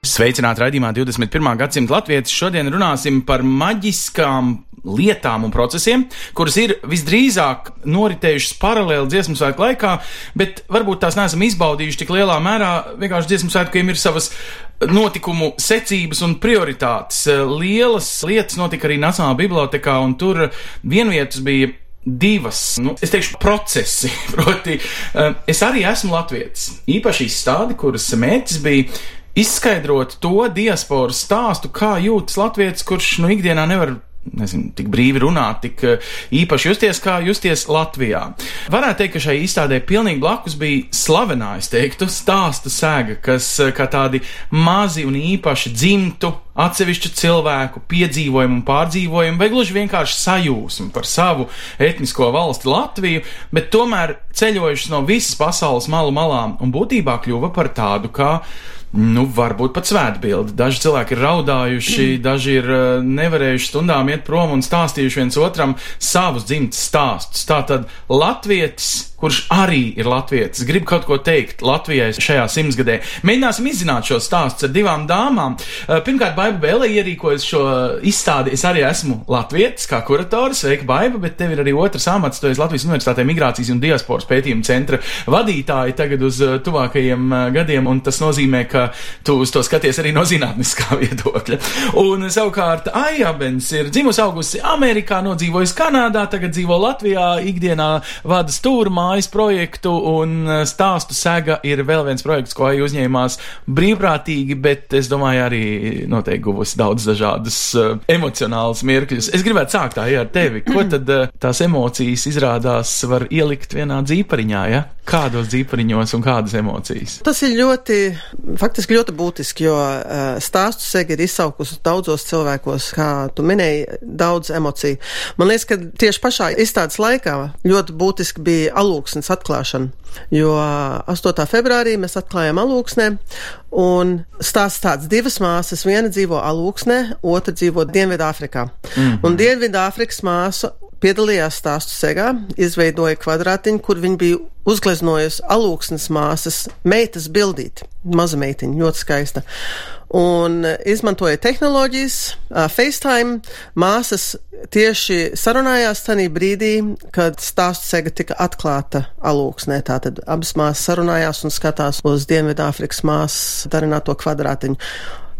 Sveicināti raidījumā 21. gadsimta latvieši. Šodien runāsim par maģiskām lietām un procesiem, kuras ir visdrīzāk noritējušas paralēli dziesmu svētku laikā, bet varbūt tās neesam izbaudījuši tik lielā mērā. Vienkārši dziesmu svētkiem ir savas notikumu secības un prioritātes. Lielas lietas notika arī Nacionālajā bibliotekā, un tur vienvietas bija divas, nu, es teikšu, procesi. Proti, eh, es arī esmu latviečs. Īpaši izstādi, kuras mērķis bija izskaidrot to diasporas stāstu, kā jūtas latviečs, kurš nu ikdienā nevar. Nezinu, tik brīvi runāt, tik eh, īpaši justies, kā justies Latvijā. Varētu teikt, ka šai izstādē pilnīgi blakus bija slavenā, es teiktu, stāstu sēga, kas eh, kā tādi mazi un īpaši dzimtu atsevišķu cilvēku piedzīvojumu un pārdzīvojumu, vai gluži vienkārši sajūsmu par savu etnisko valsti Latviju, bet tomēr ceļojušas no visas pasaules malu malām un būtībā kļuva par tādu kā Nu, varbūt pat svētbildi. Daži cilvēki ir raudājuši, daži ir uh, nevarējuši stundām iet prom un stāstījuši viens otram savus dzimtes stāstus. Tātad Latvijas, kurš arī ir Latvijas, grib kaut ko teikt Latvijai šajā simtgadē. Mēģināsim izzināt šo stāstu ar divām dāmām. Uh, pirmkārt, Baiba Bēlē ierīkojas šo izstādi. Es arī esmu Latvijas, kā kurators. Sveika, Baiba, bet tev ir arī otrs amats. Tu esi Latvijas Universitātē Migrācijas un Diasporas pētījuma centra vadītāja tagad uz uh, tuvākajiem gadiem, un tas nozīmē, ka tu uz to skaties arī no zinātniskā viedokļa. Un savukārt Aijabens ir dzimusi augusi Amerikā, nodzīvojusi Kanādā, tagad dzīvo Latvijā, ikdienā vada stūra mājas projektu, un uh, stāstu sega ir vēl viens projekts, ko Aija uzņēmās brīvprātīgi, bet es domāju arī noteikti guvusi daudz dažādas uh, emocionālas mirkļus. Es gribētu sākt tā, ja ar tevi. Ko tad uh, tās emocijas izrādās var ielikt vienā dzīpariņā, ja? Kādos dzīpariņos un kādas emocijas? Tas ir ļoti, faktiski ļoti būtiski, jo uh, stāstu sega ir izsaukusi daudzos cilvēkos, kā tu minēji, daudz emociju. Man liekas, ka tieši pašā izstādes laikā ļoti būtiski bija alūksnes atklāšana, jo 8. februārī mēs atklājām alūksnē, un stāsts tāds divas māsas, viena dzīvo alūksnē, otra dzīvo Dienvidāfrikā. Mm. Un Dienvidāfrikas māsa piedalījās stāstu segā, izveidoja kvadrātiņu, kur viņa bija uzgleznojusi alūksnes māsas meitas bildīti, maza meitiņa, ļoti skaista. Un izmantoja tehnoloģijas, FaceTime, māsas tieši sarunājās tajā brīdī, kad stāstu sega tika atklāta alūksnē. Tātad abas māsas sarunājās un skatās uz Dienvidāfrikas māsas darināto kvadrātiņu.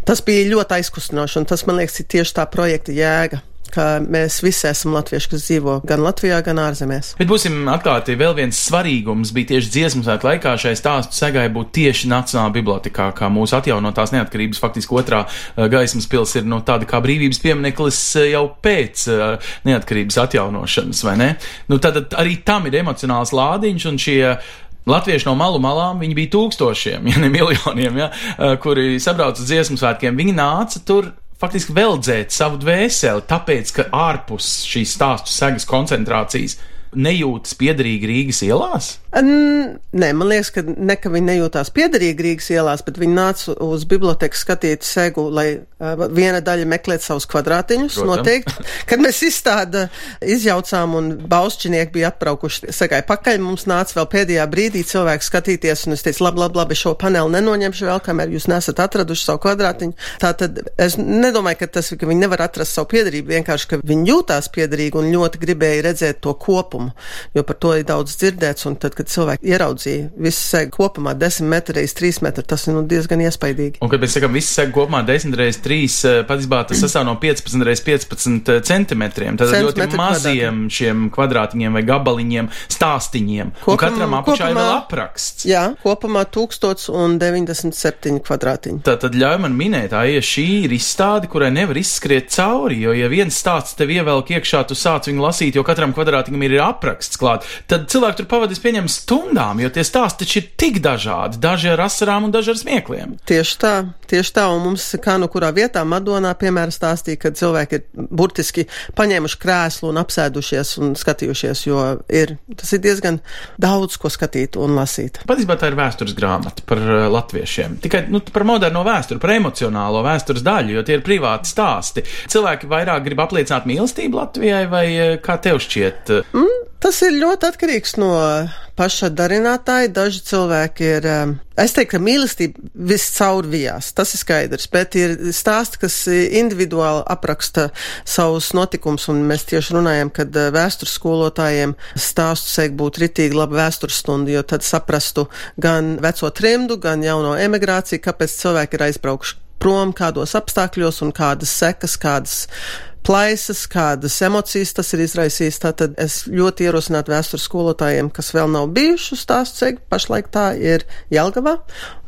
Tas bija ļoti aizkustinoši, un tas, man liekas, ir tieši tā projekta jēga ka mēs visi esam latvieši, kas dzīvo gan Latvijā, gan ārzemēs. Bet būsim atklāti, vēl viens svarīgums bija tieši dziesmu svētku laikā šai stāstu segai būt tieši Nacionālā bibliotekā, kā mūsu atjaunotās neatkarības faktiski otrā uh, gaismas pils ir no tāda kā brīvības piemineklis uh, jau pēc uh, neatkarības atjaunošanas, vai ne? Nu, tad arī tam ir emocionāls lādiņš un šie Latvieši no malu malām, viņi bija tūkstošiem, ja ne miljoniem, ja, kuri sabrauca uz dziesmu svētkiem. Viņi nāca tur faktiski veldzēt savu dvēseli, tāpēc, ka ārpus šīs stāstu segas koncentrācijas nejūtas piederīgi Rīgas ielās? N nē, man liekas, ka ne, ka viņi nejūtās piederīgi Rīgas ielās, bet viņi nāca uz biblioteku skatīt segu, lai uh, viena daļa meklētu savus kvadrātiņus. Protams. Noteikti. Kad mēs izstāda izjaucām un baušķinieki bija atbraukuši segai pakaļ, mums nāca vēl pēdējā brīdī cilvēki skatīties, un es teicu, labi, labi, labi, šo paneli nenoņemšu vēl, kamēr jūs nesat atraduši savu kvadrātiņu. Tātad es nedomāju, ka tas, ka viņi nevar atrast savu piedarību, vienkārši, ka viņi jūtās piederīgi un ļoti gribēja redzēt to kopumu, jo par to ir daudz dzirdēts, un tad, kad cilvēki ieraudzīja visu segu kopumā 10 metru reiz 3 metru, tas ir nu, diezgan iespaidīgi. Un, kad mēs sakām, viss seg kopumā 10 reizes 3, patiesībā tas sastāv no 15 reizes 15 centimetriem. Tad ļoti maziem šiem kvadrātiņiem vai gabaliņiem, stāstiņiem. Kopumā, un katram apakšā ir vēl apraksts. Jā, kopumā 1097 kvadrātiņi. Tā tad ļauj man minēt, tā ja šī ir izstāde, kurai nevar izskriet cauri, jo ja viens stāsts tev ievelk iekšā, tu sāc viņu lasīt, jo katram kvadrātiņam ir apraksts klāt, tad cilvēki tur pavadīs pieņem stundām, jo tie stāsti taču ir tik dažādi, daži ar asarām un daži ar smiekliem. Tieši tā, tieši tā, un mums kā nu kurā vietā Madonā, piemēram, stāstīja, ka cilvēki ir burtiski paņēmuši krēslu un apsēdušies un skatījušies, jo ir, tas ir diezgan daudz, ko skatīt un lasīt. Patiesībā tā ir vēstures grāmata par uh, latviešiem. Tikai nu, par moderno vēsturi, par emocionālo vēstures daļu, jo tie ir privāti stāsti. Cilvēki vairāk grib apliecināt mīlestību Latvijai, vai uh, kā tev šķiet? Mm, tas ir ļoti atkarīgs no paša darinātāja. Daži cilvēki ir, um, es teiktu, ka mīlestība viscaur vijās, tas ir skaidrs, bet ir stāsti, kas individuāli apraksta savus notikumus, un mēs tieši runājam, kad uh, vēstures skolotājiem stāstu seik būtu ritīgi laba vēstures stunda, jo tad saprastu gan veco trimdu, gan jauno emigrāciju, kāpēc cilvēki ir aizbraukuši prom, kādos apstākļos un kādas sekas, kādas plaisas, kādas emocijas tas ir izraisījis. Tātad es ļoti ierosinātu vēstures skolotājiem, kas vēl nav bijuši uz tās ceļa, pašlaik tā ir Jelgavā,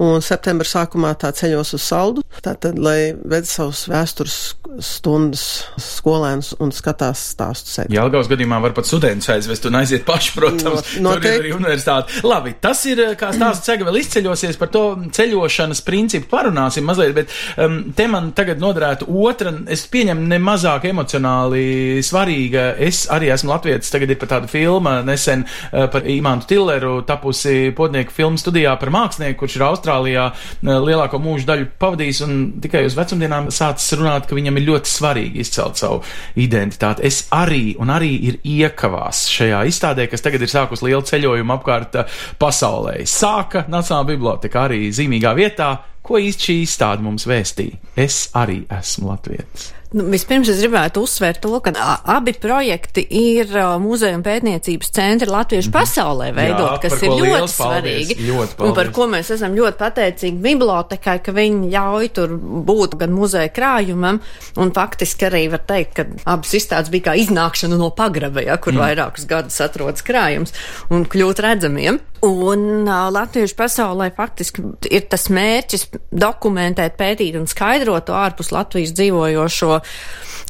un septembra sākumā tā ceļos uz saldu. Tātad, lai ved savus vēstures stundas skolēnus un skatās stāstu ceļu. Jelgavas gadījumā var pat studentus aizvest un aiziet paši, protams, no, tur ir arī universitāte. Labi, tas ir kā stāsts ceļa vēl izceļosies par to ceļošanas principu parunāsim mazliet, bet um, te man tagad noderētu otra, es pieņemu ne mazāk emocionāli svarīga. Es arī esmu latvietis, tagad ir pat tāda filma nesen uh, par Imantu Tilleru tapusi podnieku filmu studijā par mākslinieku, kurš ir Austrālijā uh, lielāko mūžu daļu pavadījis un tikai uz vecumdienām sācis runāt, ka viņam ir ļoti svarīgi izcelt savu identitāti. Es arī un arī ir iekavās šajā izstādē, kas tagad ir sākus lielu ceļojumu apkārt uh, pasaulē. Sāka Nacionāla biblioteka arī zīmīgā vietā, ko īsti šī izstāde mums vēstīja. Es arī esmu latvietis. Nu, vispirms es gribētu uzsvērt to, ka abi projekti ir muzeja un pētniecības centri Latviešu mm -hmm. pasaulē veidot, Jā, kas ir ļoti svarīgi. Ļoti un par ko mēs esam ļoti pateicīgi bibliotekai, ka viņi ļauj tur būt gan muzeja krājumam, un faktiski arī var teikt, ka abas izstādes bija kā iznākšana no pagraba, ja, kur mm. vairākus gadus atrodas krājums, un kļūt redzamiem. Un uh, Latviešu pasaulē faktiski ir tas mērķis dokumentēt, pētīt un skaidrot to ārpus Latvijas dzīvojošo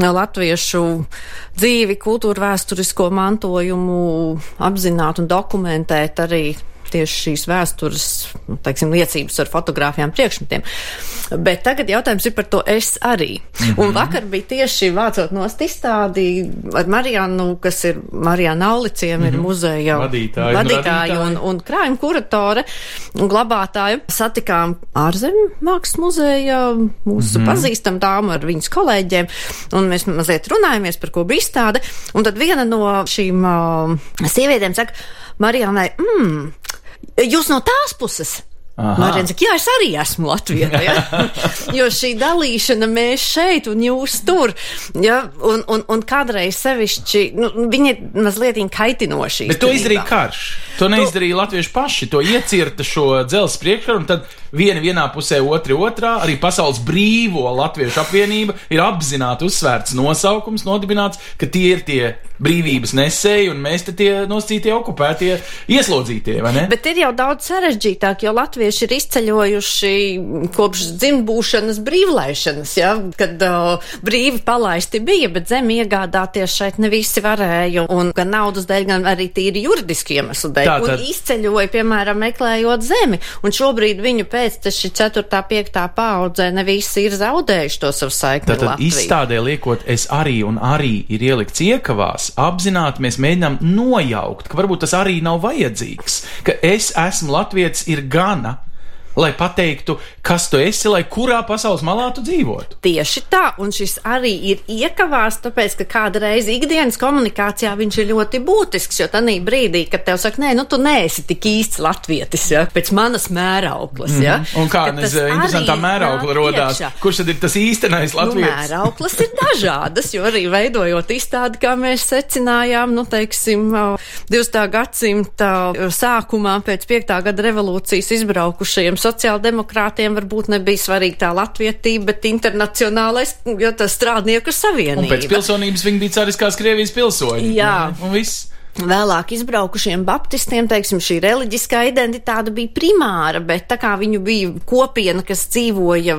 latviešu dzīvi, kultūru vēsturisko mantojumu apzināt un dokumentēt arī tieši šīs vēstures, nu, teiksim, liecības ar fotogrāfijām priekšmetiem. Bet tagad jautājums ir par to es arī. Mm -hmm. Un vakar bija tieši vācot nost izstādi ar Marijānu, kas ir Marijāna Auliciem, mm -hmm. ir mhm. muzeja vadītāja, vadītāja un, un, krājuma kuratore un glabātāja. Satikām ārzemju mākslas muzeja mūsu mm -hmm. pazīstam dāmu ar viņas kolēģiem, un mēs mazliet runājamies par ko bija izstāde. Un tad viena no šīm uh, sievietēm saka, Marijānai, mmm, Jūs no tās puses Marina saka, jā, es arī esmu Latvijā. Ja? jo šī dalīšana mēs šeit un jūs tur. Ja? Un, un, un kādreiz sevišķi, nu, viņi ir mazliet kaitinoši. Bet to izdarīja karš. To neizdarīja to... latvieši paši. To iecirta šo dzelzs priekškaru un tad viena vienā pusē, otri otrā. Arī pasaules brīvo latviešu apvienība ir apzināti uzsvērts nosaukums, nodibināts, ka tie ir tie brīvības nesēji un mēs te tie nosacītie okupētie ieslodzītie, vai ne? Bet ir jau daudz sarežģītāk, jo latvieši ir izceļojuši kopš dzimbūšanas brīvlaišanas, ja, kad uh, brīvi palaisti bija, bet zemi iegādāties šeit ne visi varēja, un gan naudas dēļ, gan arī tīri juridiski iemeslu dēļ, tā, tad... un izceļoja, piemēram, meklējot zemi, un šobrīd viņu pēc taši 4. 5. paudzē ne visi ir zaudējuši to savu saikni. Tātad izstādē liekot, es arī un arī ir ielikts iekavās, apzināti mēs mēģinām nojaukt, ka varbūt tas arī nav vajadzīgs, ka es esmu latvietis ir gana lai pateiktu, kas tu esi, lai kurā pasaules malā tu dzīvotu. Tieši tā, un šis arī ir iekavās, tāpēc, ka kādreiz ikdienas komunikācijā viņš ir ļoti būtisks, jo tanī brīdī, kad tev saka, nē, nu tu neesi tik īsts latvietis, ja, pēc manas mērauklas, ja. Mm -hmm. Un kā, nes, interesantā mēraukla rodās, iekšā. kurš tad ir tas īstenais latvietis? Nu, mērauklas ir dažādas, jo arī veidojot izstādi, kā mēs secinājām, nu, teiksim, 20. gadsimta sākumā pēc 5. gada revolūcijas izbraukušajiem sociāldemokrātiem varbūt nebija svarīga tā latvietība, bet internacionālais, jo tas strādnieku savienība. Un pēc pilsonības viņi bija cariskās Krievijas pilsoņi. Jā. Un, un viss. Vēlāk izbraukušiem baptistiem, teiksim, šī reliģiskā identitāte bija primāra, bet tā kā viņu bija kopiena, kas dzīvoja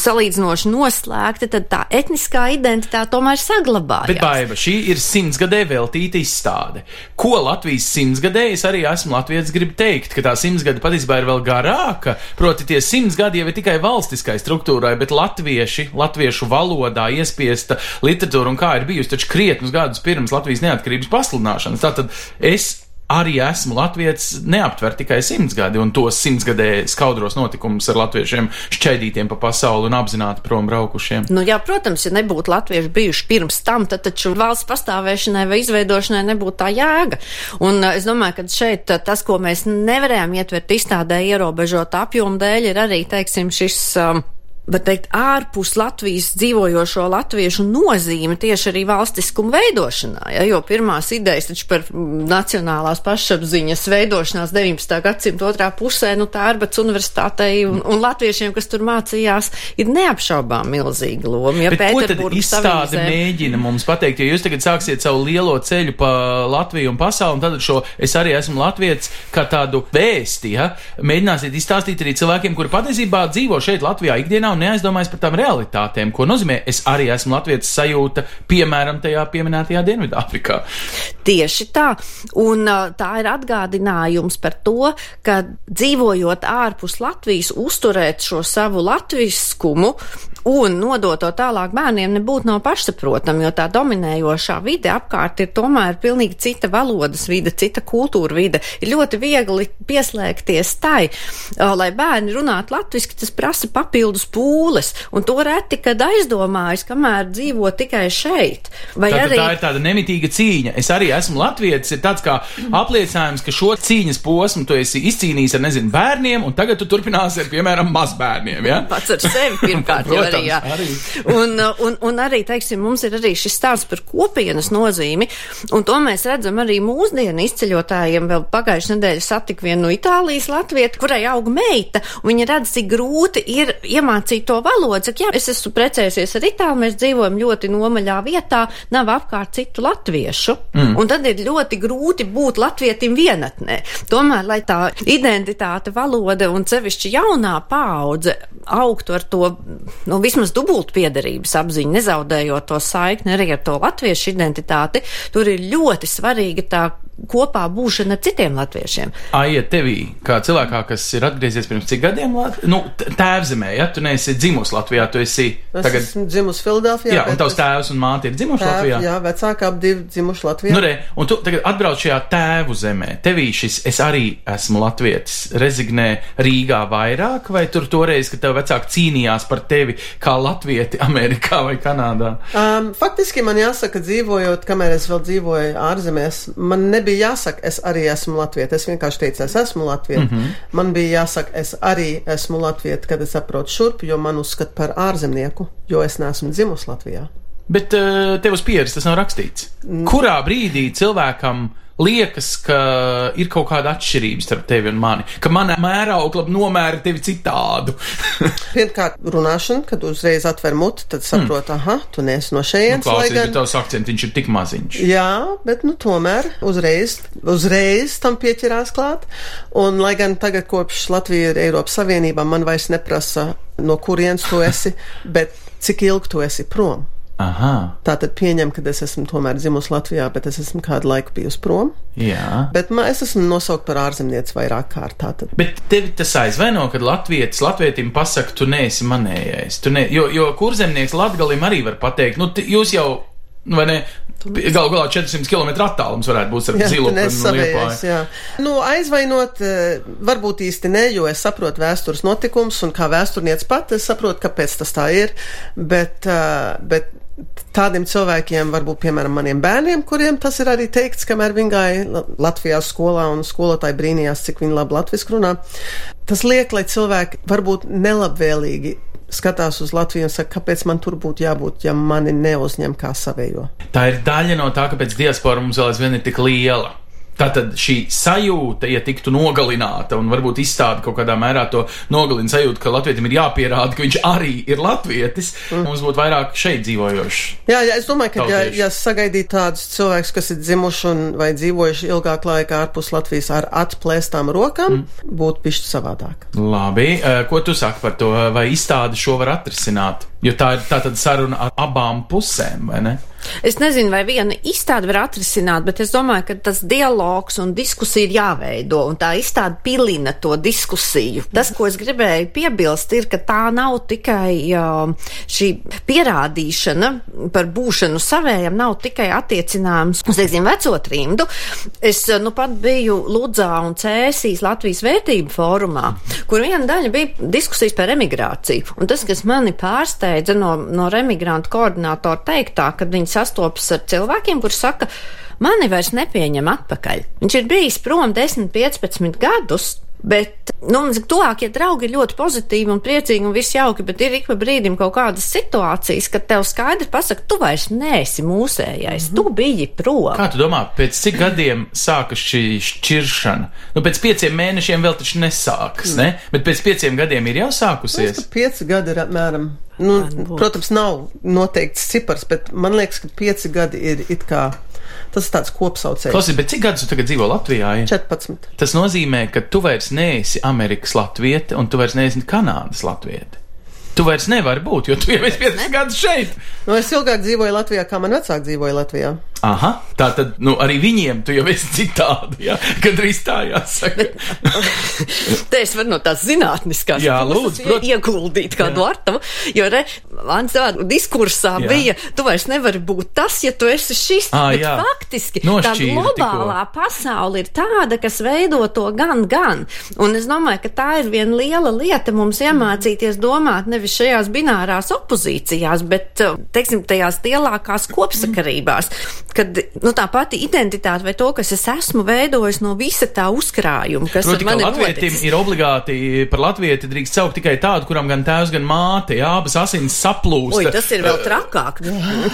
salīdzinoši noslēgta, tad tā etniskā identitāte tomēr saglabājās. Bet, Baiba, šī ir simtsgadē veltīta izstāde. Ko Latvijas simtsgadē es arī esmu Latvijas gribu teikt, ka tā simtsgada patiesībā ir vēl garāka, proti tie simts gadi jau ir tikai valstiskai struktūrai, bet latvieši, latviešu valodā iespiesta literatūra un kā ir bijusi taču krietnus gadus pirms Latvijas neatkarības pasludināšanas. Tātad es arī esmu latviečs, neaptver tikai simts gadi un tos simtsgadē skaudros notikumus ar latviešiem šķaidītiem pa pasauli un apzināti prom braukušiem. Nu, jā, protams, ja nebūtu latvieši bijuši pirms tam, tad taču valsts pastāvēšanai vai izveidošanai nebūtu tā jēga. Un uh, es domāju, ka šeit uh, tas, ko mēs nevarējām ietvert izstādē ierobežot apjomu dēļ, ir arī, teiksim, šis. Um, var teikt, ārpus Latvijas dzīvojošo latviešu nozīme tieši arī valstiskuma veidošanā. Ja, jo pirmās idejas taču par nacionālās pašapziņas veidošanās 19. gadsimta otrā pusē, nu tā Arbats universitātei un, un latviešiem, kas tur mācījās, ir neapšaubām milzīga loma. Ja Bet ko tad izstāde mēģina mums pateikt, ja jūs tagad sāksiet savu lielo ceļu pa Latviju un pasauli, un tad šo es arī esmu latviets kā tādu vēsti, ja, mēģināsiet izstāstīt arī cilvēkiem, kuri patiesībā dzīvo šeit Latvijā ikdienā un neaizdomājas par tām realitātēm, ko nozīmē es arī esmu latviešu sajūta, piemēram, tajā pieminētajā Dienvidāfrikā. Tieši tā, un uh, tā ir atgādinājums par to, ka dzīvojot ārpus Latvijas, uzturēt šo savu latviskumu un nodot to tālāk bērniem nebūtu nav pašsaprotami, jo tā dominējošā vide apkārt ir tomēr pilnīgi cita valodas vide, cita kultūra vide. Ir ļoti viegli pieslēgties tai, lai bērni runātu latviski, tas prasa papildus pūles, un to reti, kad aizdomājas, kamēr dzīvo tikai šeit. Vai Tātad arī... Tā ir tāda nemitīga cīņa. Es arī esmu latvietis, ir tāds kā apliecinājums, ka šo cīņas posmu tu esi izcīnījis ar, nezinu, bērniem, un tagad tu turpināsi ar, piemēram, mazbērniem. Ja? Pats ar sevi pirmkārt arī. Jā. arī. Un, un, un arī, teiksim, mums ir arī šis stāsts par kopienas nozīmi, un to mēs redzam arī mūsdienu izceļotājiem. Vēl pagājušajā nedēļā satiku vienu no Itālijas latvietu, kurai auga meita, un viņa redz, cik grūti ir iemācīt to valodu. Saka, jā, es esmu precējusies ar Itālu, mēs dzīvojam ļoti nomaļā vietā, nav apkārt citu latviešu, mm. un tad ir ļoti grūti būt latvietim vienatnē. Tomēr, lai tā identitāte, valoda un sevišķi jaunā paudze augtu ar to, nu, vismaz dubultpiederības apziņu, nezaudējot to saikni arī ar to latviešu identitāti, tur ir ļoti svarīga tā kopā būšana ar citiem latviešiem. Aija, tevī, kā cilvēkā, kas ir atgriezies pirms cik gadiem, nu, tēvzemē, ja tu neesi dzimusi Latvijā, tu esi Es tagad. esmu dzimusi Filadelfijā. Jā, un bet tavs es- tēvs un māte ir dzimuši tēv- Latvijā. Jā, vecāki ap divi dzimuši Latvijā. Nu, re, un tu tagad atbrauc šajā tēvu zemē. Tevī šis es arī esmu latvietis. Rezignē Rīgā vairāk, vai tur toreiz, kad tev vecāki cīnījās par tevi kā latvieti Amerikā vai Kanādā? Um, faktiski man jāsaka, dzīvojot, kamēr es vēl dzīvoju ārzemēs, man nebija jāsaka, es arī esmu latvieta. Es vienkārši teicu, es esmu latvieta. Mm -hmm. Man bija jāsaka, es arī esmu latvieta, kad es saprotu šurp, jo man uzskata par ārzemnieku, jo es neesmu dzimusi Latvijā. Bet uh, tev uz pieres tas nav rakstīts. Kurā brīdī cilvēkam liekas, ka ir kaut kāda atšķirība starp tevi un mani, ka mana mēraukla nomēra tevi citādu? Pirmkārt, runāšana, kad uzreiz atver muti, tad saprot, mm. aha, tu neesi no nu, šejienes. lai klausies, gan- bet tavs akcents viņš ir tik maziņš. Jā, bet nu, tomēr uzreiz, uzreiz tam pieķerās klāt. Un, lai gan tagad, kopš Latvija ir Eiropas Savienībā, man vairs neprasa, no kurienes tu esi, bet cik ilgi tu esi prom. Aha, Tā tad pieņem, ka es esmu tomēr dzimusi Latvijā, bet es esmu kādu laiku bijusi prom. jā. Bet man, es esmu nosaukt par ārzemnieci vairāk kārt. Tātad. Bet tevi tas aizvaino, kad latvietis latvietim pasaka, tu neesi manējais. Tu ne, jo, jo kurzemnieks latgalim arī var pateikt, nu, jūs jau, vai ne, galu galā 400 km attālums varētu būt ar zilu jā. Nu, aizvainot, eh, varbūt īsti ne, jo es saprotu vēstures notikums, un kā vēsturnieks pat, es saprotu, kāpēc tas tā ir, bet, eh, bet tādiem cilvēkiem, varbūt, piemēram, maniem bērniem, kuriem tas ir arī teikts, kamēr viņi gāja La- Latvijā skolā un skolotāji brīnījās, cik viņi labi latviski runā, tas liek, lai cilvēki varbūt nelabvēlīgi skatās uz Latviju un saka, kāpēc man tur būtu jābūt, ja mani neuzņem kā savējo. Tā ir daļa no tā, kāpēc diaspora mums vēl aizvien ir tik liela. Tātad šī sajūta, ja tiktu nogalināta, un varbūt izstāda kaut kādā mērā to nogalina sajūtu, ka latvietim ir jāpierāda, ka viņš arī ir latvietis, mm. mums būtu vairāk šeit dzīvojošs. Jā, jā, es domāju, ka ja, ja sagaidīt tādus cilvēkus, kas ir dzimuši un vai dzīvojuši ilgāk laikā ārpus Latvijas ar atplēstām rokām, mm. būtu pišķi savādāk. Labi, eh, ko tu saki par to, vai izstāde šo var atrisināt? Jo tā ir tā tad saruna ar abām pusēm, vai ne? Es nezinu, vai viena izstāde var atrisināt, bet es domāju, ka tas dialogs un diskusija ir jāveido, un tā izstāde pilina to diskusiju. Tas, ko es gribēju piebilst, ir, ka tā nav tikai uh, šī pierādīšana par būšanu savējam, nav tikai attiecināms uz, teiksim, veco trimdu. Es uh, nu pat biju Ludzā un Cēsīs Latvijas vērtību fórumā, kur viena daļa bija diskusijas par emigrāciju. Un tas, kas mani pārsteidza no, no remigrantu koordinātora teiktā, kad viņi sastopas ar cilvēkiem, kurš saka, mani vairs nepieņem atpakaļ. Viņš ir bijis prom 10, 15 gadus. Bet, nu, mums tuvākie draugi ir ļoti pozitīvi un priecīgi un viss jauki, bet ir ik pa brīdim kaut kādas situācijas, kad tev skaidri pasaka, tu vairs neesi mūsējais, mm -hmm. tu biji prom. Kā tu domā, pēc cik gadiem sākas šī šķiršana? Nu, pēc pieciem mēnešiem vēl taču nesākas, ne? Bet pēc pieciem gadiem ir jau Es sākusies. ka pieci gadi ir apmēram. Nu, protams, nav noteikts cipars, bet man liekas, ka pieci gadi ir it kā tas ir tāds kopsaucējs. Klausies, bet cik gadus tu tagad dzīvo Latvijā? Ja? 14. Tas nozīmē, ka tu vairs neesi Amerikas latviete, un tu vairs neesi Kanādas latviete. Tu vairs nevari būt, jo tu jau esi 5 gadus šeit. Nu, es ilgāk dzīvoju Latvijā, kā man vecāki dzīvoja Latvijā. Aha, tā tad nu, arī viņiem tu jau esi citādi, ja? kad arī tā jāsaka. Te es varu no tās zinātniskās Jā, puses lūdzu, protams. ieguldīt kādu artavu, jo re, man savā diskursā Jā. bija, tu vairs nevari būt tas, ja tu esi šis. Ā, bet jā. faktiski tā Nošķīri globālā pasaule ir tāda, kas veido to gan, gan. Un es domāju, ka tā ir viena liela lieta mums iemācīties domāt nevis šajās binārās opozīcijās, bet, uh, teiksim, tajās lielākās kopsakarībās, kad, nu, tā pati identitāte vai to, kas es esmu veidojis no visa tā uzkrājuma, kas Proti, mani ir latvietim ir obligāti par latvieti drīkst saukt tikai tādu, kuram gan tēvs, gan māte, jā, abas asins saplūst. Oi, tas ir vēl trakāk.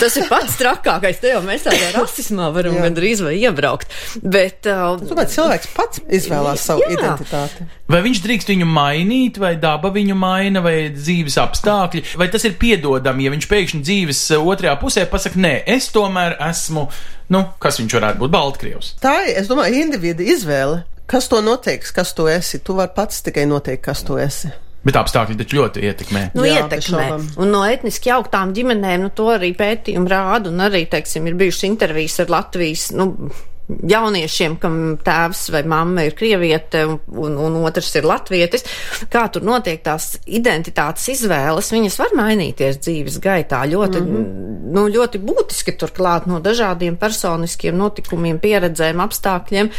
Tas ir pats trakākais. Te jau mēs tādā rasismā varam gandrīz vai iebraukt. Bet, uh, Tomēr cilvēks pats izvēlās savu Jā. identitāti. Vai viņš drīkst viņu mainīt, vai daba viņu maina, vai dzīves apstākļi, vai tas ir piedodami, ja viņš pēkšņi dzīves eh, otrajā pusē pasakā, nē, es tomēr esmu, nu, kas viņš varētu būt, Baltkrievs. Tā ir, es domāju, individu izvēle. Kas to noteiks, kas tu esi? Tu vari pats tikai noteikt, kas tu esi. Bet apstākļi taču ļoti ietekmē. Nu, Jā, ietekmē. Un no etniski jauktām ģimenēm, nu, to arī pētījumi rāda, un arī, teiksim, ir bijušas intervijas ar Latvijas, nu, jauniešiem, kam tēvs vai mamma ir krieviete un, un, otrs ir latvietis, kā tur notiek tās identitātes izvēles, viņas var mainīties dzīves gaitā ļoti, mm -hmm. nu, ļoti būtiski turklāt no dažādiem personiskiem notikumiem, pieredzēm, apstākļiem.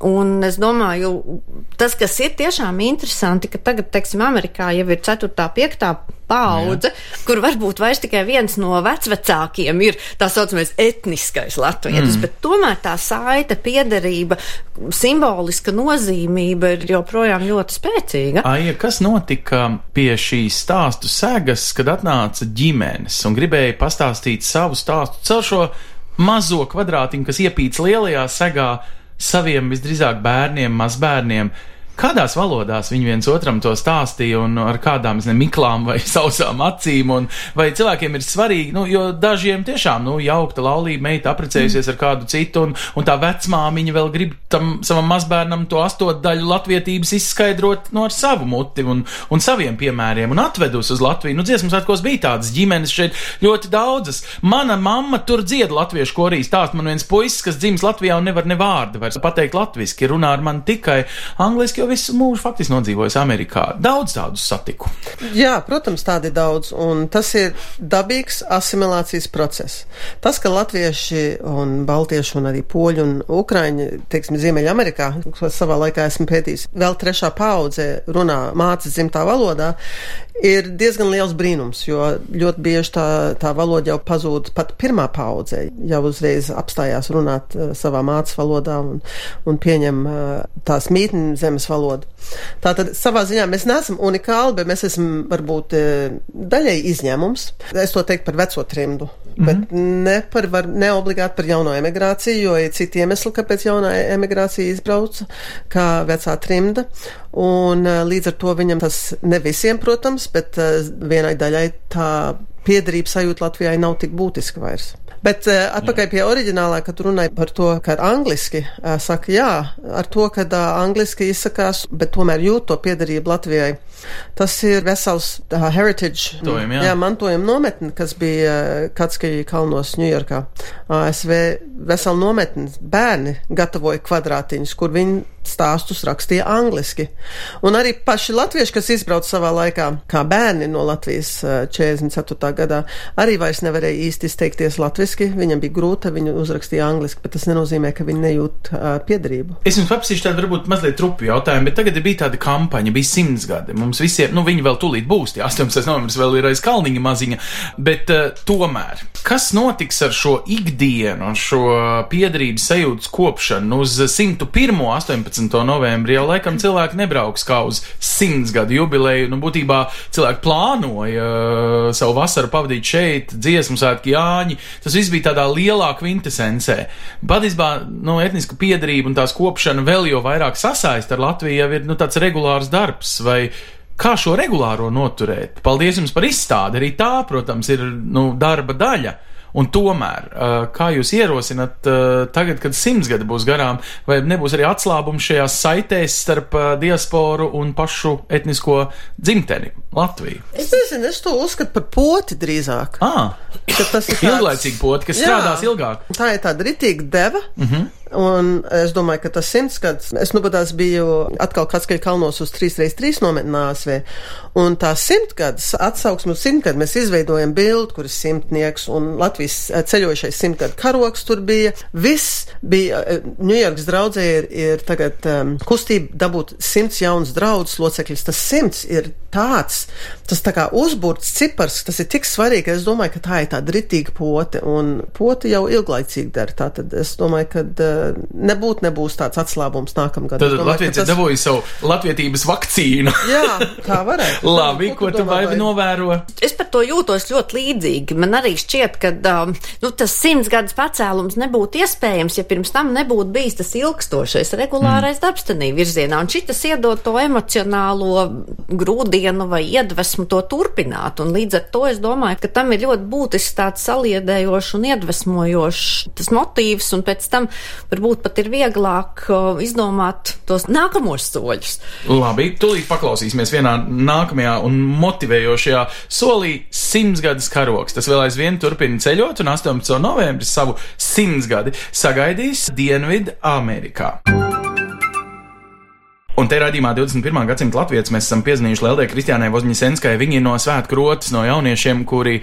Un es domāju, tas, kas ir tiešām interesanti, ka tagad, teiksim, Amerikā jau ir 4. 5. paudze, Jā. kur varbūt vairs tikai viens no vecvecākiem ir tā saucamais etniskais latvietis, mm. bet tomēr tā saita, piederība, simboliska nozīmība ir joprojām ļoti spēcīga. Aija, kas notika pie šīs stāstu segas, kad atnāca ģimenes un gribēja pastāstīt savu stāstu caur šo mazo kvadrātiņu, kas iepīts lielajā segā saviem visdrīzāk bērniem, mazbērniem? Kādās valodās viņi viens otram to stāstīja, un ar kādām ne miklām vai sausām acīm, un vai cilvēkiem ir svarīgi, nu, jo dažiem tiešām, nu, jaukta laulība meita apprecējusies mm. ar kādu citu, un, un tā vecmāmiņa vēl grib tam savam mazbērnam to astotdaļu latvietības izskaidrot no ar savu muti un, un saviem piemēriem, un atvedus uz Latviju. Nu, dziesmas svētkos bija tādas ģimenes šeit ļoti daudzas. Mana mamma tur dzied latviešu korī, stāst man viens puisis, kas dzimis Latvijā un nevar ne vārdu vairs pateikt latviski, runā ar mani tikai angliski, visu mūžu faktiski nodzīvojis Amerikā. Daudz tādus satiku. Jā, protams, tādi daudz, un tas ir dabīgs asimilācijas process. Tas, ka latvieši un baltieši un arī poļi un ukraiņi, teiksim, Ziemeļamerikā, ko savā laikā esmu pētījis, vēl trešā paudze runā mācas dzimtā valodā, ir diezgan liels brīnums, jo ļoti bieži tā, tā valoda jau pazūd pat pirmā paudzē, jau uzreiz apstājās runāt uh, savā mācas valodā un, un pieņem uh, tās mītnes zemes valodu valodu. Tātad savā ziņā mēs neesam unikāli, bet mēs esam varbūt eh, daļai izņēmums. Es to teiktu par veco trimdu. Mm -hmm. Bet ne, par, var, ne obligāti par jauno emigrāciju, jo ir citi iemesli, kāpēc jaunā emigrācija izbrauca, kā vecā trimda. Un līdz ar to viņam tas ne visiem, protams, bet vienai daļai tā piederības sajūta Latvijai nav tik būtiska vairs. Bet uh, atpakaļ pie oriģinālā, kad runāja par to, ka angliski uh, saka jā, ar to, ka uh, angliski izsakās, bet tomēr jūt to piedarību Latvijai. Tas ir vesels uh, heritage, Tojum, jā. jā, mantojuma nometne, kas bija uh, Katskija kalnos Ņujorkā. ASV vesela nometne, bērni gatavoja kvadrātiņus, kur viņi stāstus rakstīja angliski. Un arī paši latvieši, kas izbrauca savā laikā, kā bērni no Latvijas 44. gadā, arī vairs nevarēja īsti izteikties latviski. Viņam bija grūti, viņu uzrakstīja angliski, bet tas nenozīmē, ka viņi nejūt uh, piedarību. Es jums paprasīšu tādu varbūt mazliet trupu jautājumu, bet tagad bija tāda kampaņa, bija simts gadi. Mums visiem, nu viņi vēl tūlīt būs, tie 18. novembris vēl ir aiz kalniņa maziņa, bet uh, tomēr, kas notiks ar šo ikdienu, šo piedarības sajūtas kopšanu uz 101. 18. 18. novembrī jau laikam cilvēki nebrauks kā uz simts gadu jubileju. Nu, būtībā cilvēki plānoja uh, savu vasaru pavadīt šeit, dziesmu svētki Jāņi. Tas viss bija tādā lielā kvintesencē. Patiesībā, nu, etniska piedarība un tās kopšana vēl jau vairāk sasaist ar Latviju jau ir, nu, tāds regulārs darbs vai kā šo regulāro noturēt. Paldies jums par izstādi. Arī tā, protams, ir nu, darba daļa. Un tomēr, kā jūs ierosināt, tagad, kad simts gadi būs garām, vai nebūs arī atslābums šajās saitēs starp diasporu un pašu etnisko dzimteni Latviju? Es nezinu, es to uzskatu par poti drīzāk. Ah, tas ir tāds... ilglaicīgi poti, kas jā, strādās ilgāk. Tā ir tāda ritīga deva. Mm -hmm. Un es domāju, ka tas simts gads, es nu patās biju atkal Katskaļa kalnos uz 3x3 nometnē ASV, un tā simtgads atsauksmu simtgadu mēs izveidojam bildi, kur ir simtnieks, un Latvijas ceļojušais simtgadu karoks tur bija. Viss bija, Ņujorkas draudzē ir, ir tagad um, kustība dabūt simts jaunas draudzes locekļus. Tas simts ir tāds, tas tā kā uzburts cipars, tas ir tik svarīgi, ka es domāju, ka tā ir tāda ritīga pote, un pote jau ilglaicīgi dara. Tātad es domāju, ka uh, nebūt nebūs tāds atslābums nākamgad. Tad Latvijas tas... dabūja savu latvietības vakcīnu. Jā, tā varētu. Labi, ko, ko tu vai novēro? Es par to jūtos ļoti līdzīgi. Man arī šķiet, ka um, nu, tas simts gadus pacēlums nebūtu iespējams, ja pirms tam nebūtu bijis tas ilgstošais regulārais mm. darbs tenī virzienā. Un šitas iedod to emocionālo grūdienu vai iedvesmu to turpināt. Un līdz ar to es domāju, ka tam ir ļoti būtisks tāds saliedējošs un iedvesmojošs tas motīvs, un pēc tam varbūt pat ir vieglāk izdomāt tos nākamos soļus. Labi, tūlīt paklausīsimies vienā nākamajā un motivējošajā solī simtsgades karoks. Tas vēl aizvien turpina ceļot, un 18. novembris savu simtsgadi sagaidīs Dienvidu Amerikā. Un te radījumā 21. gadsimta latvijas mēs esam piezīmējuši Leldē Kristiānai Vozņisenskai. Viņi ir no svētku rotas, no jauniešiem, kuri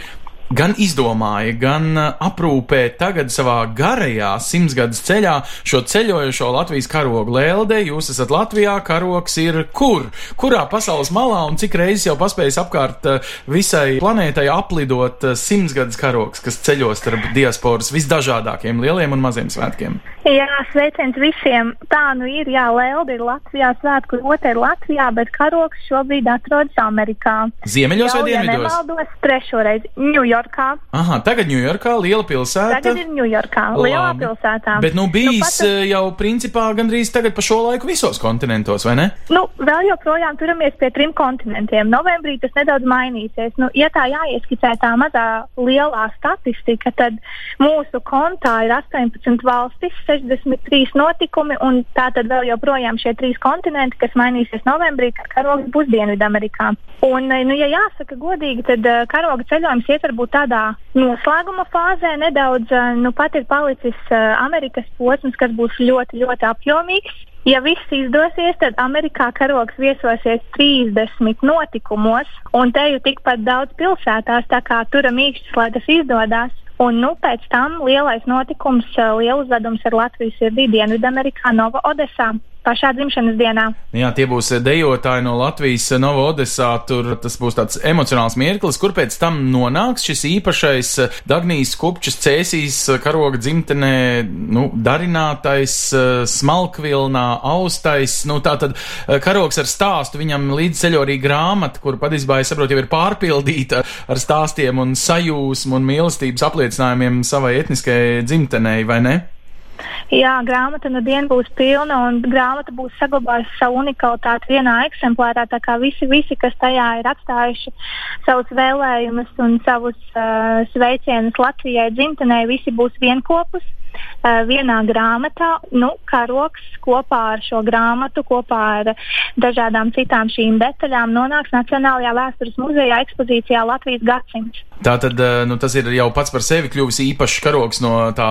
gan izdomāja, gan uh, aprūpē tagad savā garajā simtsgadus ceļā šo ceļojošo Latvijas karogu lēlde. Jūs esat Latvijā, karogs ir kur? Kurā pasaules malā un cik reizes jau paspējis apkārt uh, visai planētai aplidot uh, simtsgadus karogs, kas ceļos starp diasporas visdažādākiem lieliem un maziem svētkiem? Jā, sveiciens visiem. Tā nu ir, jā, lēlde ir Latvijā, svētku rota ir Latvijā, bet karogs šobrīd atrodas Amerikā. Ziemeļos vai dienvidos? Ja nemaldos, trešoreiz Ņujorkā. Ņujorkā. Aha, tagad Ņujorkā, liela pilsēta. Tagad ir Ņujorkā, lielā Labi. pilsētā. Bet, nu, bijis nu, pat... Eh, jau principā gandrīz tagad pa šo laiku visos kontinentos, vai ne? Nu, vēl joprojām turamies pie trim kontinentiem. Novembrī tas nedaudz mainīsies. Nu, ja tā jāieskicē tā mazā lielā statistika, tad mūsu kontā ir 18 valstis, 63 notikumi, un tā tad vēl joprojām šie trīs kontinenti, kas mainīsies novembrī, kad karogs būs Dienvidamerikā. Un, nu, ja jāsaka godīgi, tad uh, karoga ceļojums iet varbūt tādā noslēguma fāzē nedaudz, uh, nu pat ir palicis uh, Amerikas posms, kas būs ļoti, ļoti apjomīgs. Ja viss izdosies, tad Amerikā karogs viesosies 30 notikumos, un te jau tikpat daudz pilsētās, tā kā turam īkšķis, lai tas izdodas. Un nu, pēc tam lielais notikums, liela uzvedums ar Latvijas sirdī Dienvidamerikā, Nova Odesā. Pašā dzimšanas dienā. Jā, tie būs dejotāji no Latvijas Novo Odesā. Tur tas būs tāds emocionāls mirklis, kur pēc tam nonāks šis īpašais Dagnijas kupčas cēsīs karoga dzimtenē, nu, darinātais, smalkvilnā, austais. Nu, tā tad karogs ar stāstu, viņam līdz ceļo arī grāmata, kur patiesībā, es saprotu, jau ir pārpildīta ar stāstiem un sajūsmu un mīlestības apliecinājumiem savai etniskajai dzimtenei, vai ne? Jā, grāmata nu diena būs pilna, un grāmata būs saglabājusi savu unikalitāti vienā eksemplārā. Tā kā visi, visi kas tajā ir atstājuši savus vēlējumus un savus uh, sveicienus Latvijai dzimtenē, visi būs vienopus vienā grāmatā. Nu, karoks kopā ar šo grāmatu, kopā ar dažādām citām šīm detaļām nonāks Nacionālajā vēstures muzejā ekspozīcijā Latvijas gadsimts. Tātad nu, tas ir jau pats par sevi kļuvis īpašs karoks no tā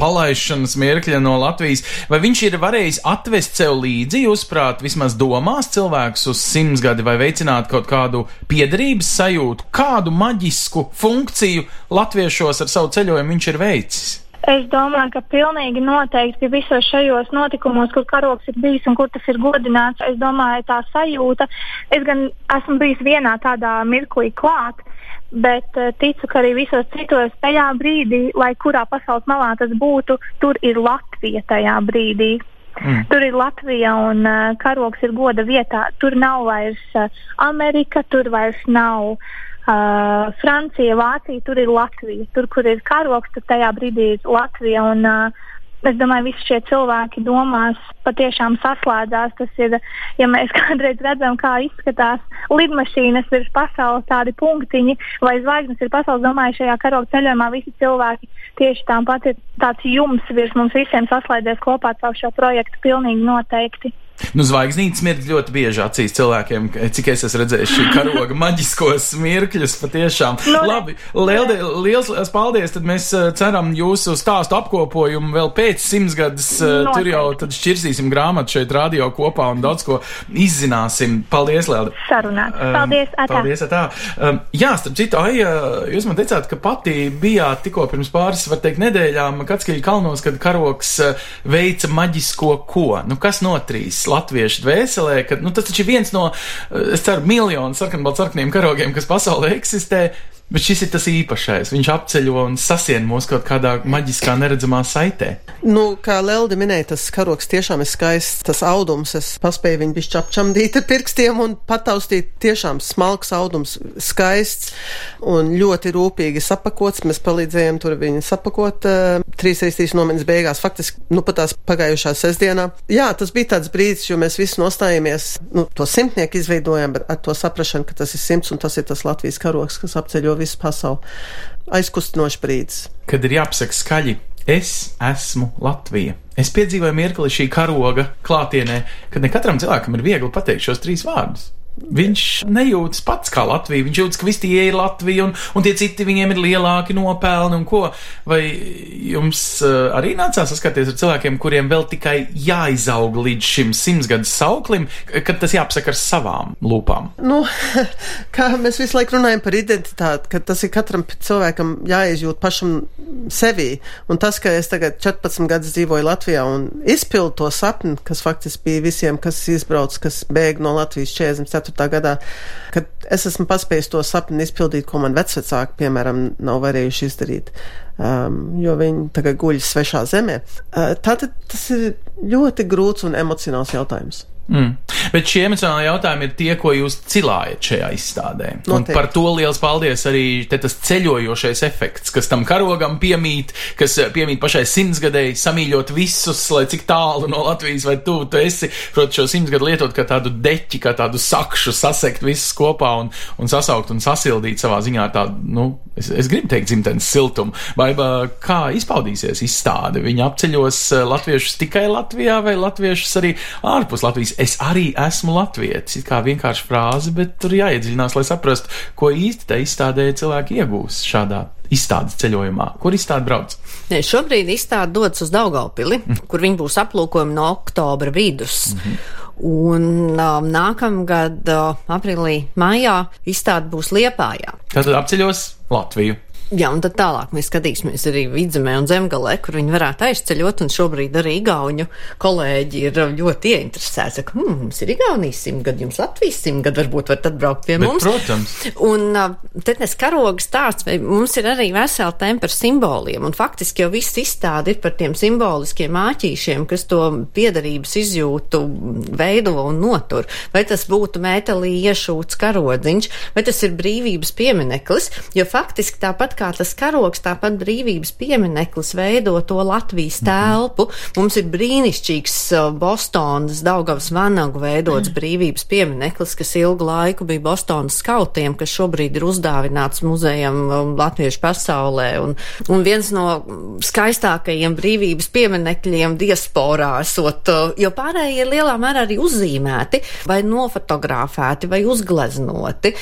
palaišanas mirkļa no Latvijas. Vai viņš ir varējis atvest sev līdzi, jūsuprāt, vismaz domās cilvēkus uz simtsgadi vai veicināt kaut kādu piederības sajūtu, kādu maģisku funkciju latviešos ar savu ceļojumu viņš ir veicis? Es domāju, ka pilnīgi noteikti visos šajos notikumos, kur karoks ir bijis un kur tas ir godināts, es domāju, tā sajūta. Es gan esmu bijis vienā tādā mirklī klāt, bet uh, ticu, ka arī visos citos tajā brīdī, lai kurā pasaules malā tas būtu, tur ir Latvija tajā brīdī. Mm. Tur ir Latvija un uh, karoks ir goda vietā. Tur nav vairs uh, Amerika, tur vairs nav uh, Francija, Vācija, tur ir Latvija. Tur, kur ir karoks, tur tajā brīdī ir Latvija. Un, uh, Es domāju, visi šie cilvēki domās patiešām saslēdzās. Tas ir, ja mēs kādreiz redzam, kā izskatās lidmašīnas virs pasaules tādi punktiņi vai zvaigznes ir pasaules, domāju, šajā karoga ceļojumā visi cilvēki tieši tāpat ir tāds jums virs mums visiem saslēdzies kopā caur šo projektu pilnīgi noteikti. Nu, zvaigznītes smirdz ļoti bieži acīs cilvēkiem, cik es esmu redzējis šī karoga maģiskos smirkļus. Patiešām. No, nu, Labi, Lielde, liels, liels paldies! Tad mēs uh, ceram jūsu stāstu apkopojumu vēl pēc simtsgadus. Uh, tur jau tad šķirsīsim grāmatu šeit radio kopā un daudz ko izzināsim. Paldies, Lielde! Sarunāt. Paldies, um, atā. Paldies, atā. Um, jā, starp citu, ai, jūs man teicāt, ka pati bijāt tikko pirms pāris, var teikt, nedēļām Katskiļu kalnos, kad karoks veica maģisko ko? Nu, kas notrīs? Latviešu dvēselē, ka nu, tas taču ir viens no, es ceru, miljonu sarkanbaltsarkaniem karogiem, kas pasaulē eksistē. Bet šis ir tas īpašais. Viņš apceļo un sasien mūs kaut kādā maģiskā, neredzamā saitē. Nu, kā Lelde minēja, tas karoks tiešām ir skaists. Tas audums, es paspēju viņu bišķi apčamdīt ar pirkstiem un pataustīt. Tiešām smalks audums, skaists un ļoti rūpīgi sapakots. Mēs palīdzējām tur viņu sapakot uh, trīs reizes nometnes beigās, faktiski, nu, pat tās pagājušā sestdienā. Jā, tas bija tāds brīdis, jo mēs visi nostājāmies, nu, to simtnieku izveidojām, bet ar to saprašanu, ka tas ir simts un tas ir tas Latvijas karoks, kas apceļo visu pasauli. Aizkustinošs brīdis. Kad ir jāpasaka skaļi, es esmu Latvija. Es piedzīvoju mirkli šī karoga klātienē, kad ne katram cilvēkam ir viegli pateikt šos trīs vārdus. Viņš nejūtas pats kā Latvija. Viņš jūtas, ka visi tie ir Latvija un, un tie citi viņiem ir lielāki nopelni un ko. Vai jums uh, arī nācās saskaties ar cilvēkiem, kuriem vēl tikai jāizaug līdz šim simtsgadus sauklim, kad tas jāapsaka ar savām lūpām? Nu, kā mēs visu laiku runājam par identitāti, ka tas ir katram cilvēkam jāizjūt pašam sevī. Un tas, ka es tagad 14 gadus dzīvoju Latvijā un izpildu to sapni, kas faktiski bija visiem, kas izbrauc, kas bēg no Latvijas 44 gadā, kad es esmu paspējis to sapni izpildīt, ko man vecvecāki, piemēram, nav varējuši izdarīt, um, jo viņi tagad guļ svešā zemē. Uh, tātad tas ir ļoti grūts un emocionāls jautājums. Mm. Bet šie emocionāli jautājumi ir tie, ko jūs cilājat šajā izstādē. Par to liels paldies arī tas ceļojošais efekts, kas tam karogam piemīt, kas eh, piemīt pašai simtsgadēji, samīļot visus, lai cik tālu no Latvijas vai tuvu tu esi. Protams, šo simtsgadu lietot kā tādu deķi, kā tādu sakšu, sasekt visus kopā un, un sasaukt un sasildīt savā ziņā tādu, nu, es, es gribu teikt, dzimtenes siltumu. Vai kā izpaudīsies izstāde? Viņi apceļos eh, latviešus tikai Latvijā vai latviešus arī ārpus Latvijas? Es arī esmu latvietis. It kā vienkārši frāze, bet tur jāiedziļinās, lai saprastu, ko īsti tā izstādē cilvēki iegūs šādā izstādes ceļojumā. Kur izstāde brauc? Ne, šobrīd izstāde dodas uz Daugaupili, mm. kur viņi būs aplūkojumi no oktobra vidus. Mm -hmm. Un um, nākamgad, uh, aprīlī, maijā, izstāde būs Liepājā. Tātad apceļos Latviju. Jā, un tad tālāk mēs skatīsimies arī vidzemē un zemgalē, kur viņi varētu aizceļot, un šobrīd arī Igauņu kolēģi ir ļoti ieinteresēti. Saka, hm, mums ir Igaunijas simtgadi, jums Latvijas simtgadi, varbūt varat atbraukt pie Bet, mums. protams. Un te nes karogas stāsts, vai mums ir arī vesela tēma par simboliem, un faktiski jau viss izstāde ir par tiem simboliskiem āķīšiem, kas to piedarības izjūtu veido un notur. Vai tas būtu metālī iešūts karodziņš, vai tas ir brīvības piemineklis, jo faktiski tāpat kā tas karoks, tāpat brīvības piemineklis veido to Latvijas telpu. Mums ir brīnišķīgs uh, Bostonas Daugavas vanagu veidots brīvības piemineklis, kas ilgu laiku bija Bostonas skautiem, kas šobrīd ir uzdāvināts muzejam um, Latviešu pasaulē. Un, un viens no skaistākajiem brīvības pieminekļiem diasporā esot, uh, jo pārējie ir lielā mērā arī uzzīmēti vai nofotografēti vai uzgleznoti.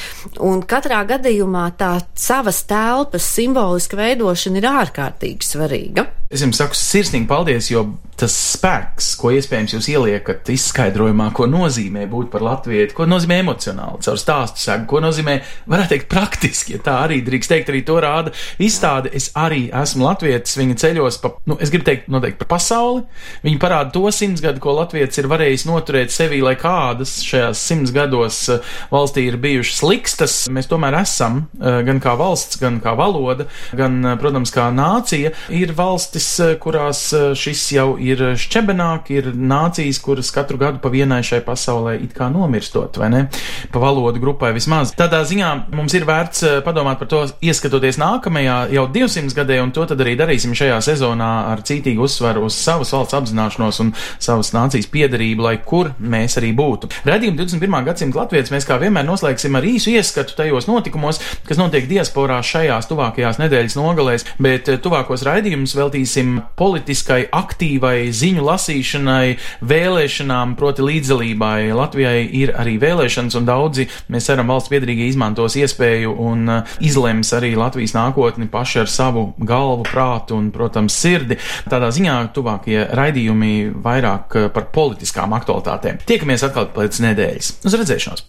Un katrā gadījumā tā savas telpas simboliska veidošana ir ārkārtīgi svarīga. Es jums saku sirsnīgi paldies, jo tas spēks, ko iespējams jūs ieliekat izskaidrojumā, ko nozīmē būt par latvieti, ko nozīmē emocionāli, caur stāstu segu, ko nozīmē, varētu teikt, praktiski, ja tā arī drīkst teikt, arī to rāda izstāde. Es arī esmu latvietis, viņa ceļos pa, nu, es gribu teikt, noteikti par pasauli. Viņa parāda to simts gadu, ko latvietis ir varējis noturēt sevī, lai kādas šajās simts gados eh, valstī ir bijušas likstas. Mēs tomēr esam, eh, gan kā valsts, gan kā valoda, gan, eh, protams, kā nācija, ir valstis, kurās šis jau ir šķebenāk, ir nācijas, kuras katru gadu pa vienai šai pasaulē it kā nomirstot, vai ne? Pa valodu grupai vismaz. Tādā ziņā mums ir vērts eh, padomāt par to, ieskatoties nākamajā jau 200 gadē, un to tad arī darīsim šajā sezonā ar cītīgu uzsvaru uz savas valsts apzināšanos un savas nācijas piedarību, lai kur mēs arī būtu. Redzījumu 21. gadsimta latviešu mēs kā vienmēr noslēgsim ar īsu ieskatu tajos notikumos, kas notiek diasporā šajās tuvākajās nedēļas nogalēs, bet eh, tuvākos raidījumus veltīsim politiskai aktīvai ziņu lasīšanai, vēlēšanām, proti līdzdalībai. Latvijai ir arī vēlēšanas, un daudzi, mēs ceram, valsts piedrīgi izmantos iespēju un uh, izlems arī Latvijas nākotni paši ar savu galvu, prātu un, protams, sirdi. Tādā ziņā tuvākie raidījumi vairāk uh, par politiskām aktualitātēm. Tiekamies atkal pēc nedēļas. Uz redzēšanos!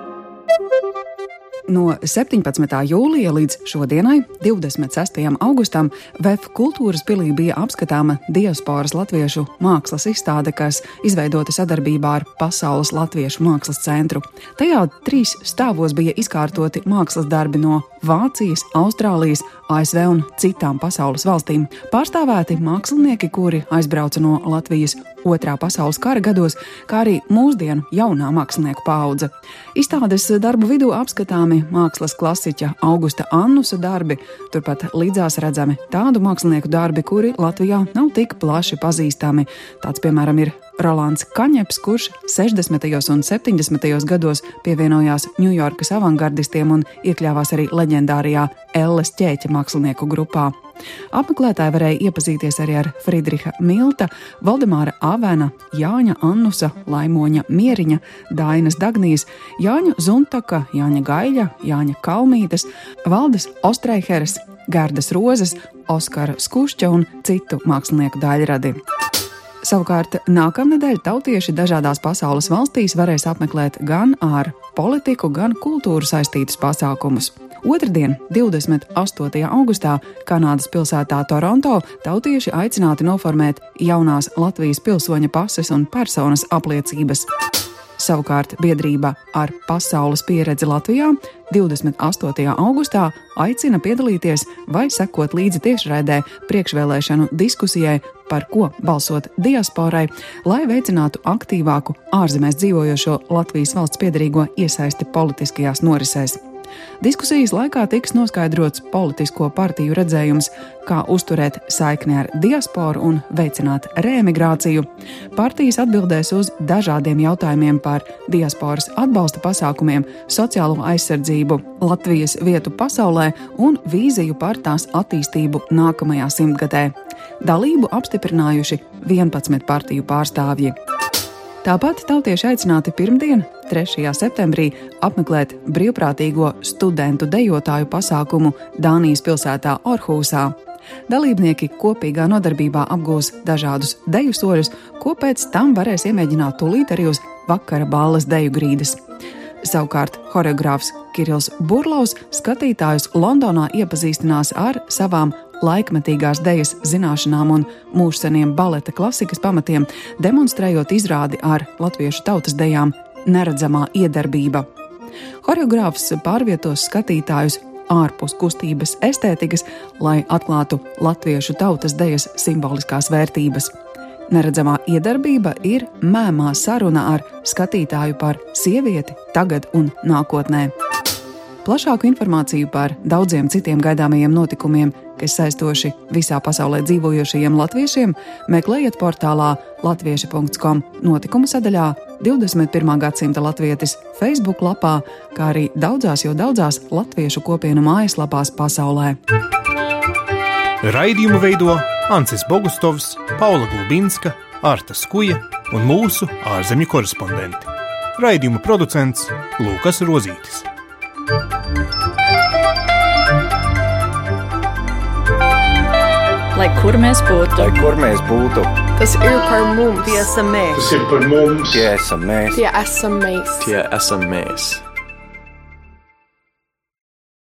No 17. jūlija līdz šodienai, 26. augustam, VF kultūras pilī bija apskatāma diasporas latviešu mākslas izstāde, kas izveidota sadarbībā ar Pasaules latviešu mākslas centru. Tajā trīs stāvos bija izkārtoti mākslas darbi no Vācijas, Austrālijas, ASV un citām pasaules valstīm. Pārstāvēti mākslinieki, kuri aizbrauca no Latvijas Otrā pasaules kara gados, kā arī mūsdienu jaunā mākslinieku paudze. Izstādes darbu vidū apskatāmi mākslas klasiķa Augusta Annusa darbi, turpat līdzās redzami tādu mākslinieku darbi, kuri Latvijā nav tik plaši pazīstami. Tāds, piemēram, ir Rolands Kaņeps, kurš 60. un 70. gados pievienojās Ņujorkas avangardistiem un iekļāvās arī leģendārajā Elles ķēķa mākslinieku grupā. Apmeklētāji varēja iepazīties arī ar Friedriha Milta, Valdemāra Avena, Jāņa Annusa, Laimoņa Mieriņa, Dainas Dagnijas, Jāņa Zuntaka, Jāņa Gaļa, Jāņa Kalmītes, Valdes Ostreiheres, Gārdas Rozes, Oskara Skušķa un citu mākslinieku daļradi. Savukārt nākamnedēļ tautieši dažādās pasaules valstīs varēs apmeklēt gan ar politiku, gan kultūru saistītus pasākumus. Otradien, 28. augustā, Kanādas pilsētā Toronto, tautieši aicināti noformēt jaunās Latvijas pilsoņa pases un personas apliecības. Savukārt biedrība ar pasaules pieredzi Latvijā 28. augustā aicina piedalīties vai sekot līdzi tiešraidē priekšvēlēšanu diskusijai par ko balsot diasporai, lai veicinātu aktīvāku ārzemēs dzīvojošo Latvijas valsts piedarīgo iesaisti politiskajās norisēs. Diskusijas laikā tiks noskaidrots politisko partiju redzējums, kā uzturēt saikni ar diasporu un veicināt reemigrāciju. Partijas atbildēs uz dažādiem jautājumiem par diasporas atbalsta pasākumiem, sociālo aizsardzību, Latvijas vietu pasaulē un vīziju par tās attīstību nākamajā simtgadē. Dalību apstiprinājuši 11 partiju pārstāvji. Tāpat tautieši aicināti pirmdien, 3. septembrī apmeklēt brīvprātīgo studentu dejotāju pasākumu Dānijas pilsētā Orhūsā. Dalībnieki kopīgā nodarbībā apgūs dažādus deju soļus, ko pēc tam varēs iemēģināt tūlīt arī uz vakara balles deju grīdas. Savukārt choreogrāfs Kirillis Burlaus skatītājus Londonā iepazīstinās ar savām laikmetīgās dejas zināšanām un mūžseniem baleta klasikas pamatiem, demonstrējot izrādi ar latviešu tautas dejām Neredzamā iedarbība. Choreogrāfs pārvietos skatītājus ārpus kustības estētikas, lai atklātu latviešu tautas dejas simboliskās vērtības. Neredzamā iedarbība ir mēmā saruna ar skatītāju par sievieti, tagad un nākotnē. Plašāku informāciju par daudziem citiem gaidāmajiem notikumiem, kas saistoši visā pasaulē dzīvojošajiem latviešiem, meklējiet portālā latvieši.com notikumu sadaļā 21. gadsimta latvietis Facebook lapā, kā arī daudzās jau daudzās latviešu kopienu mājaslapās pasaulē. Raidījumu veido Ancis Bogustovs, Paula Gulbinska, Arta Skuja un mūsu ārzemju korespondenti. Raidījuma producents Lūkas Rozītis. Lai kur mēs būtu, Lai kur mēs būtu, Tas ir par mums. Tiesa mēs. tas ir par mums. Tie esam